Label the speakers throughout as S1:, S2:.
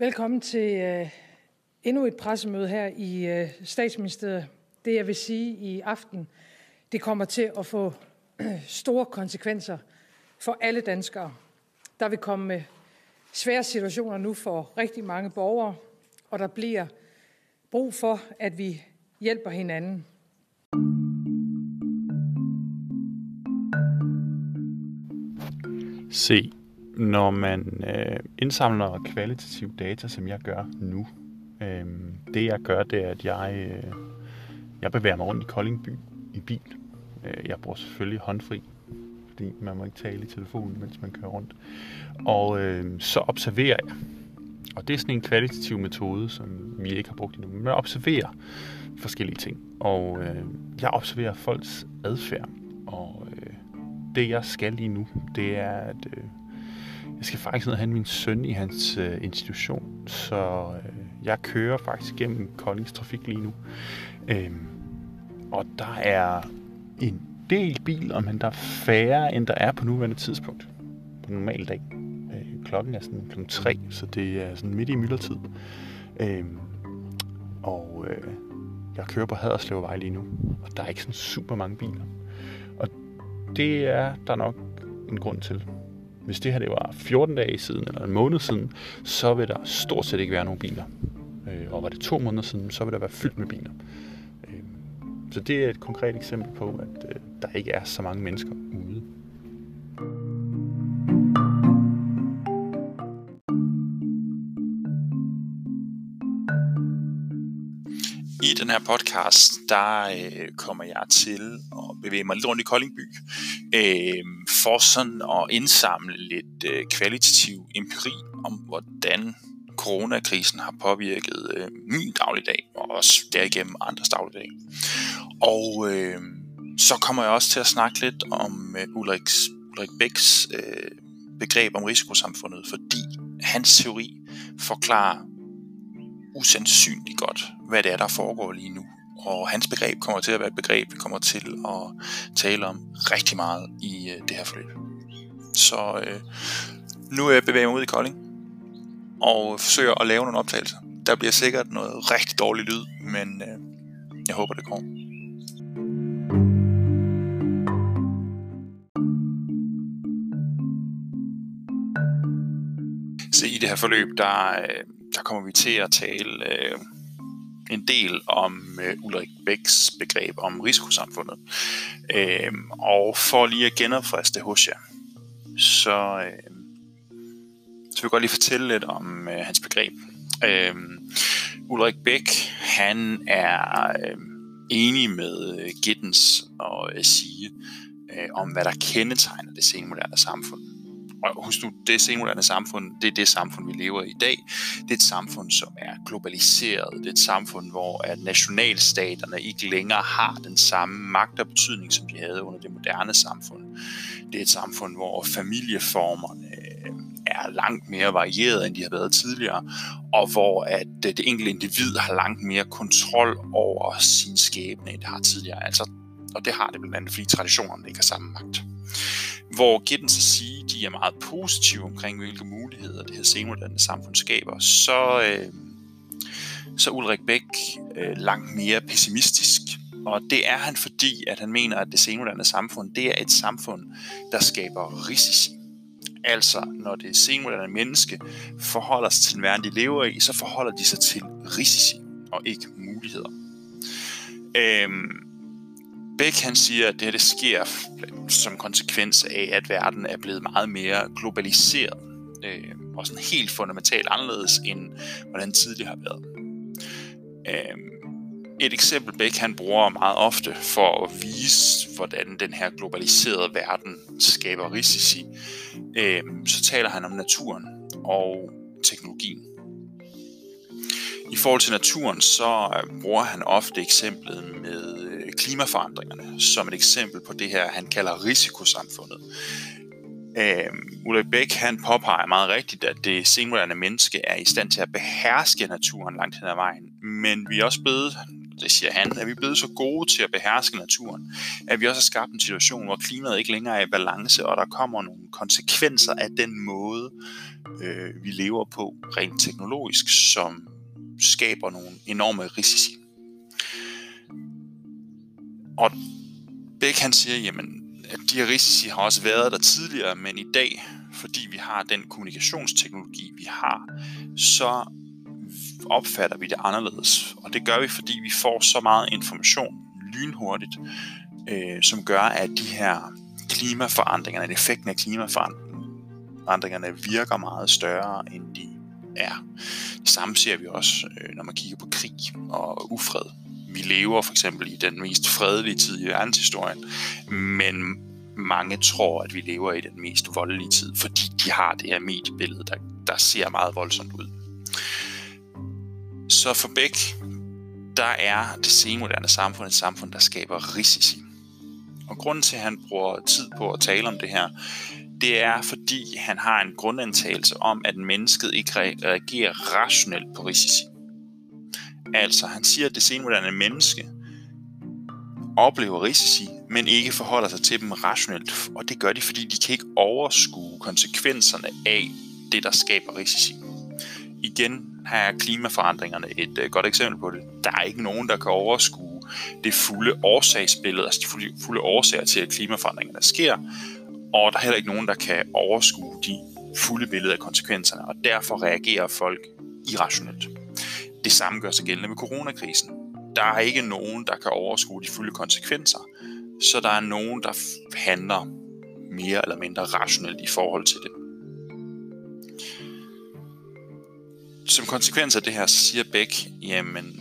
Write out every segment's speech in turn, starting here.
S1: Velkommen til øh, endnu et pressemøde her i øh, statsministeriet. Det jeg vil sige i aften, det kommer til at få øh, store konsekvenser for alle danskere. Der vil komme øh, svære situationer nu for rigtig mange borgere, og der bliver brug for, at vi hjælper hinanden.
S2: Se, når man øh, indsamler kvalitativ data, som jeg gør nu, øh, det jeg gør, det er, at jeg, øh, jeg bevæger mig rundt i Kolding by i bil. Øh, jeg bruger selvfølgelig håndfri, fordi man må ikke tale i telefonen, mens man kører rundt. Og øh, så observerer jeg. Og det er sådan en kvalitativ metode, som vi ikke har brugt endnu. Men man observerer forskellige ting. Og øh, jeg observerer folks adfærd. Og øh, det jeg skal lige nu, det er, at øh, jeg skal faktisk ned og hente min søn i hans øh, institution. Så øh, jeg kører faktisk gennem Koldings trafik lige nu. Øh, og der er en del biler, men der er færre, end der er på nuværende tidspunkt. På en normal dag. Øh, klokken er sådan kl. 3, så det er sådan midt i myldretid. Øh, og øh, jeg kører på Haderslevvej lige nu, og der er ikke sådan super mange biler. Og det er der nok en grund til. Hvis det her det var 14 dage siden, eller en måned siden, så vil der stort set ikke være nogen biler. Øh, og var det to måneder siden, så vil der være fyldt med biler. Øh, så det er et konkret eksempel på, at øh, der ikke er så mange mennesker
S3: I den her podcast, der øh, kommer jeg til at bevæge mig lidt rundt i Koldingby, øh, for sådan at indsamle lidt øh, kvalitativ empiri om, hvordan coronakrisen har påvirket øh, min dagligdag, og også derigennem andres dagligdag. Og øh, så kommer jeg også til at snakke lidt om øh, Ulrik, Ulrik Bæks øh, begreb om risikosamfundet, fordi hans teori forklarer usandsynligt godt, hvad det er, der foregår lige nu. Og hans begreb kommer til at være et begreb, vi kommer til at tale om rigtig meget i øh, det her forløb. Så øh, nu er jeg bevæget mig ud i Kolding og forsøger at lave nogle optagelser. Der bliver sikkert noget rigtig dårlig lyd, men øh, jeg håber, det går. Så i det her forløb, der, øh, der kommer vi til at tale øh, en del om øh, Ulrik Bæks begreb om risikosamfundet. Øh, og for lige at genopfriske hos jer, så, øh, så vil jeg godt lige fortælle lidt om øh, hans begreb. Øh, Ulrik Bæk, han er øh, enig med øh, Gittens og øh, Sige øh, om, hvad der kendetegner det senmoderne samfund og husk nu, det senmoderne samfund, det er det samfund, vi lever i i dag. Det er et samfund, som er globaliseret. Det er et samfund, hvor at nationalstaterne ikke længere har den samme magt og betydning, som de havde under det moderne samfund. Det er et samfund, hvor familieformerne øh, er langt mere varieret, end de har været tidligere, og hvor at øh, det enkelte individ har langt mere kontrol over sin skæbne, end det har tidligere. Altså, og det har det blandt andet, fordi traditionerne ikke har samme magt hvor Gittens og sige, de er meget positive omkring, hvilke muligheder det her senmoderne samfund skaber, så, øh, så Ulrik Bæk øh, langt mere pessimistisk. Og det er han, fordi at han mener, at det senmoderne samfund, det er et samfund, der skaber risici. Altså, når det senmoderne menneske forholder sig til den verden, de lever i, så forholder de sig til risici og ikke muligheder. Øhm, Beck han siger, at det her det sker som konsekvens af, at verden er blevet meget mere globaliseret. Øh, og sådan helt fundamentalt anderledes, end hvordan tidligere har været. Øh, et eksempel Beck han bruger meget ofte for at vise, hvordan den her globaliserede verden skaber risici, øh, så taler han om naturen og teknologien. I forhold til naturen, så øh, bruger han ofte eksemplet med øh, klimaforandringerne som et eksempel på det her, han kalder risikosamfundet. Øh, Ulrik Bæk han påpeger meget rigtigt, at det senmoderne menneske er i stand til at beherske naturen langt hen ad vejen. Men vi er også blevet, det siger han, at vi er blevet så gode til at beherske naturen, at vi også har skabt en situation, hvor klimaet ikke længere er i balance, og der kommer nogle konsekvenser af den måde, øh, vi lever på rent teknologisk, som skaber nogle enorme risici. Og Bæk han siger, jamen, at de her risici har også været der tidligere, men i dag, fordi vi har den kommunikationsteknologi, vi har, så opfatter vi det anderledes. Og det gør vi, fordi vi får så meget information lynhurtigt, øh, som gør, at de her klimaforandringerne, effekten af klimaforandringerne virker meget større, end de er. Det samme ser vi også, øh, når man kigger på krig og ufred. Vi lever for eksempel i den mest fredelige tid i verdenshistorien, men mange tror, at vi lever i den mest voldelige tid, fordi de har det her mediebillede, der, der ser meget voldsomt ud. Så for Bæk, der er det senmoderne samfund et samfund, der skaber risici. Og grunden til, at han bruger tid på at tale om det her, det er, fordi han har en grundantagelse om, at mennesket ikke reagerer rationelt på risici. Altså, han siger, at det senmoderne menneske oplever risici, men ikke forholder sig til dem rationelt. Og det gør de, fordi de kan ikke overskue konsekvenserne af det, der skaber risici. Igen, her er klimaforandringerne et øh, godt eksempel på det. Der er ikke nogen, der kan overskue det fulde årsagsbillede, altså de fulde, fulde årsager til, at klimaforandringerne sker, og der er heller ikke nogen, der kan overskue de fulde billede af konsekvenserne, og derfor reagerer folk irrationelt. Det samme gør sig gældende med coronakrisen. Der er ikke nogen, der kan overskue de fulde konsekvenser, så der er nogen, der handler mere eller mindre rationelt i forhold til det. Som konsekvens af det her, så siger Beck, jamen,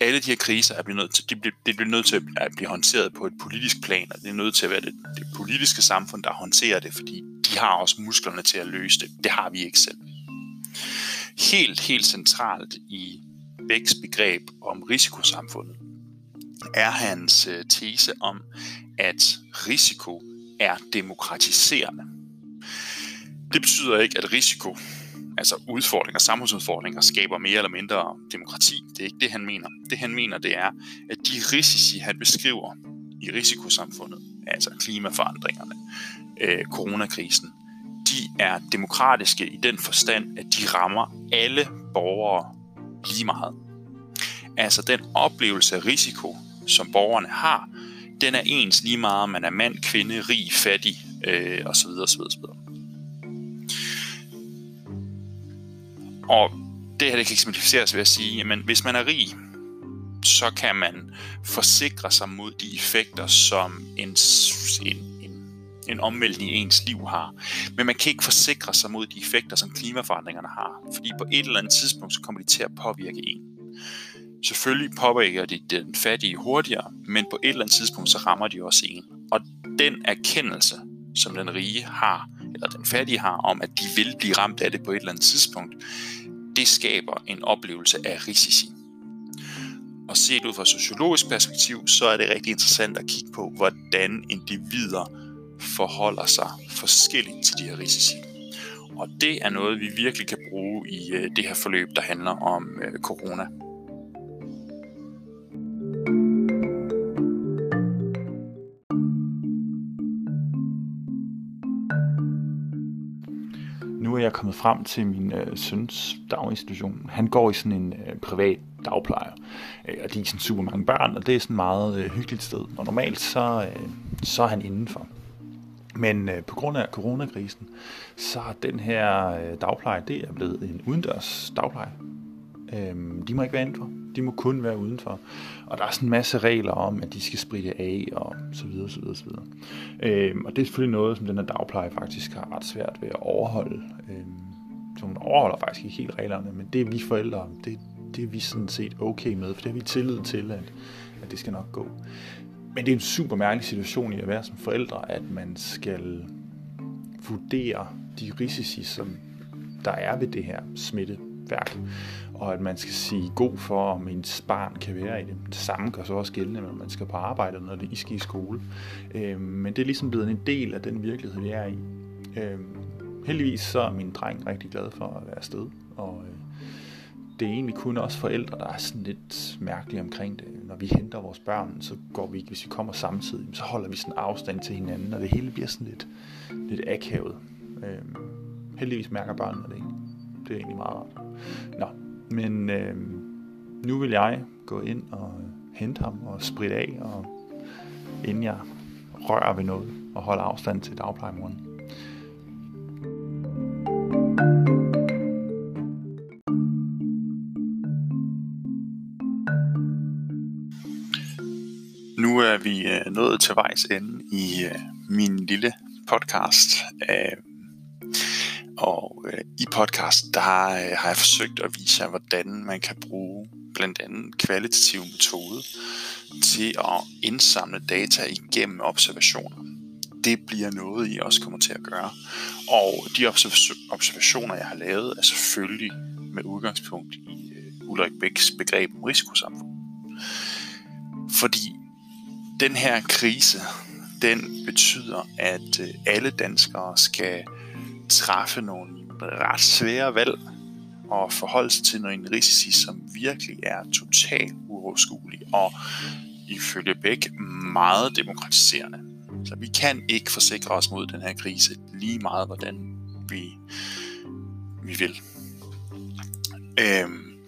S3: alle de her kriser er blevet nødt til, de bliver, det bliver nødt til at blive håndteret på et politisk plan, og det er nødt til at være det, det politiske samfund, der håndterer det, fordi de har også musklerne til at løse det. Det har vi ikke selv. Helt, helt centralt i Becks begreb om risikosamfundet er hans øh, tese om, at risiko er demokratiserende. Det betyder ikke, at risiko altså udfordringer, samfundsudfordringer, skaber mere eller mindre demokrati. Det er ikke det, han mener. Det, han mener, det er, at de risici, han beskriver i risikosamfundet, altså klimaforandringerne, øh, coronakrisen, de er demokratiske i den forstand, at de rammer alle borgere lige meget. Altså den oplevelse af risiko, som borgerne har, den er ens lige meget, om man er mand, kvinde, rig, fattig øh, osv. osv., osv. Og det her det kan eksemplificeres ved at sige, at hvis man er rig, så kan man forsikre sig mod de effekter, som en, en, en, omvæltning i ens liv har. Men man kan ikke forsikre sig mod de effekter, som klimaforandringerne har. Fordi på et eller andet tidspunkt, så kommer de til at påvirke en. Selvfølgelig påvirker de den fattige hurtigere, men på et eller andet tidspunkt, så rammer de også en. Og den erkendelse, som den rige har, eller den fattige har, om at de vil blive ramt af det på et eller andet tidspunkt, det skaber en oplevelse af risici. Og set ud fra et sociologisk perspektiv, så er det rigtig interessant at kigge på, hvordan individer forholder sig forskelligt til de her risici. Og det er noget, vi virkelig kan bruge i øh, det her forløb, der handler om øh, corona.
S2: Nu er jeg kommet frem til min øh, søns daginstitution. Han går i sådan en øh, privat dagplejer, øh, og de er sådan super mange børn, og det er sådan et meget øh, hyggeligt sted. Og normalt så, øh, så er han indenfor. Men øh, på grund af coronakrisen, så er den her øh, dagpleje, det er blevet en udendørs dagpleje. Øhm, de må ikke være indenfor. De må kun være udenfor. Og der er sådan en masse regler om, at de skal spritte af, og så videre, så videre, så videre. Øhm, og det er selvfølgelig noget, som den her dagpleje faktisk har ret svært ved at overholde. Øhm, så hun overholder faktisk ikke helt reglerne, men det er vi forældre, det, det er vi sådan set okay med, for det har vi tillid til, at, at det skal nok gå. Men det er en super mærkelig situation i at være som forældre, at man skal vurdere de risici, som der er ved det her smitteværk og at man skal sige god for, om ens barn kan være i det. Det samme gør så også gældende, når man skal på arbejde, når det I skal i skole. Øh, men det er ligesom blevet en del af den virkelighed, vi er i. Øh, heldigvis så er min dreng rigtig glad for at være afsted, og det er egentlig kun os forældre, der er sådan lidt mærkelige omkring det. Når vi henter vores børn, så går vi, hvis vi kommer samtidig, så holder vi sådan afstand til hinanden, og det hele bliver sådan lidt, lidt akavet. Øhm, heldigvis mærker børnene det ikke. Det er egentlig meget rart. Nå, men øhm, nu vil jeg gå ind og hente ham og spritte af, og inden jeg rører ved noget og holder afstand til dagplejemoren.
S3: Vi øh, nået til vejs ende i øh, min lille podcast. Øh, og øh, i podcast, der øh, har jeg forsøgt at vise jer, hvordan man kan bruge blandt andet kvalitativ metode til at indsamle data igennem observationer. Det bliver noget, I også kommer til at gøre. Og de observationer, jeg har lavet, er selvfølgelig med udgangspunkt i øh, Ulrik Bæks begreb om risikosamfund. Fordi den her krise, den betyder, at øh, alle danskere skal træffe nogle ret svære valg og forholde sig til nogle risici, som virkelig er totalt uoverskuelige og ifølge Bæk meget demokratiserende. Så vi kan ikke forsikre os mod den her krise lige meget, hvordan vi, vi vil. Øhm,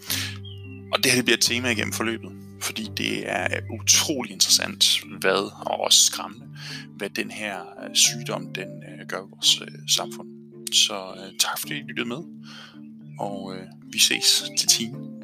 S3: og det her bliver et tema igennem forløbet fordi det er utrolig interessant, hvad, og også skræmmende, hvad den her øh, sygdom den øh, gør i vores øh, samfund. Så tak fordi I lyttede med, og vi ses til timen.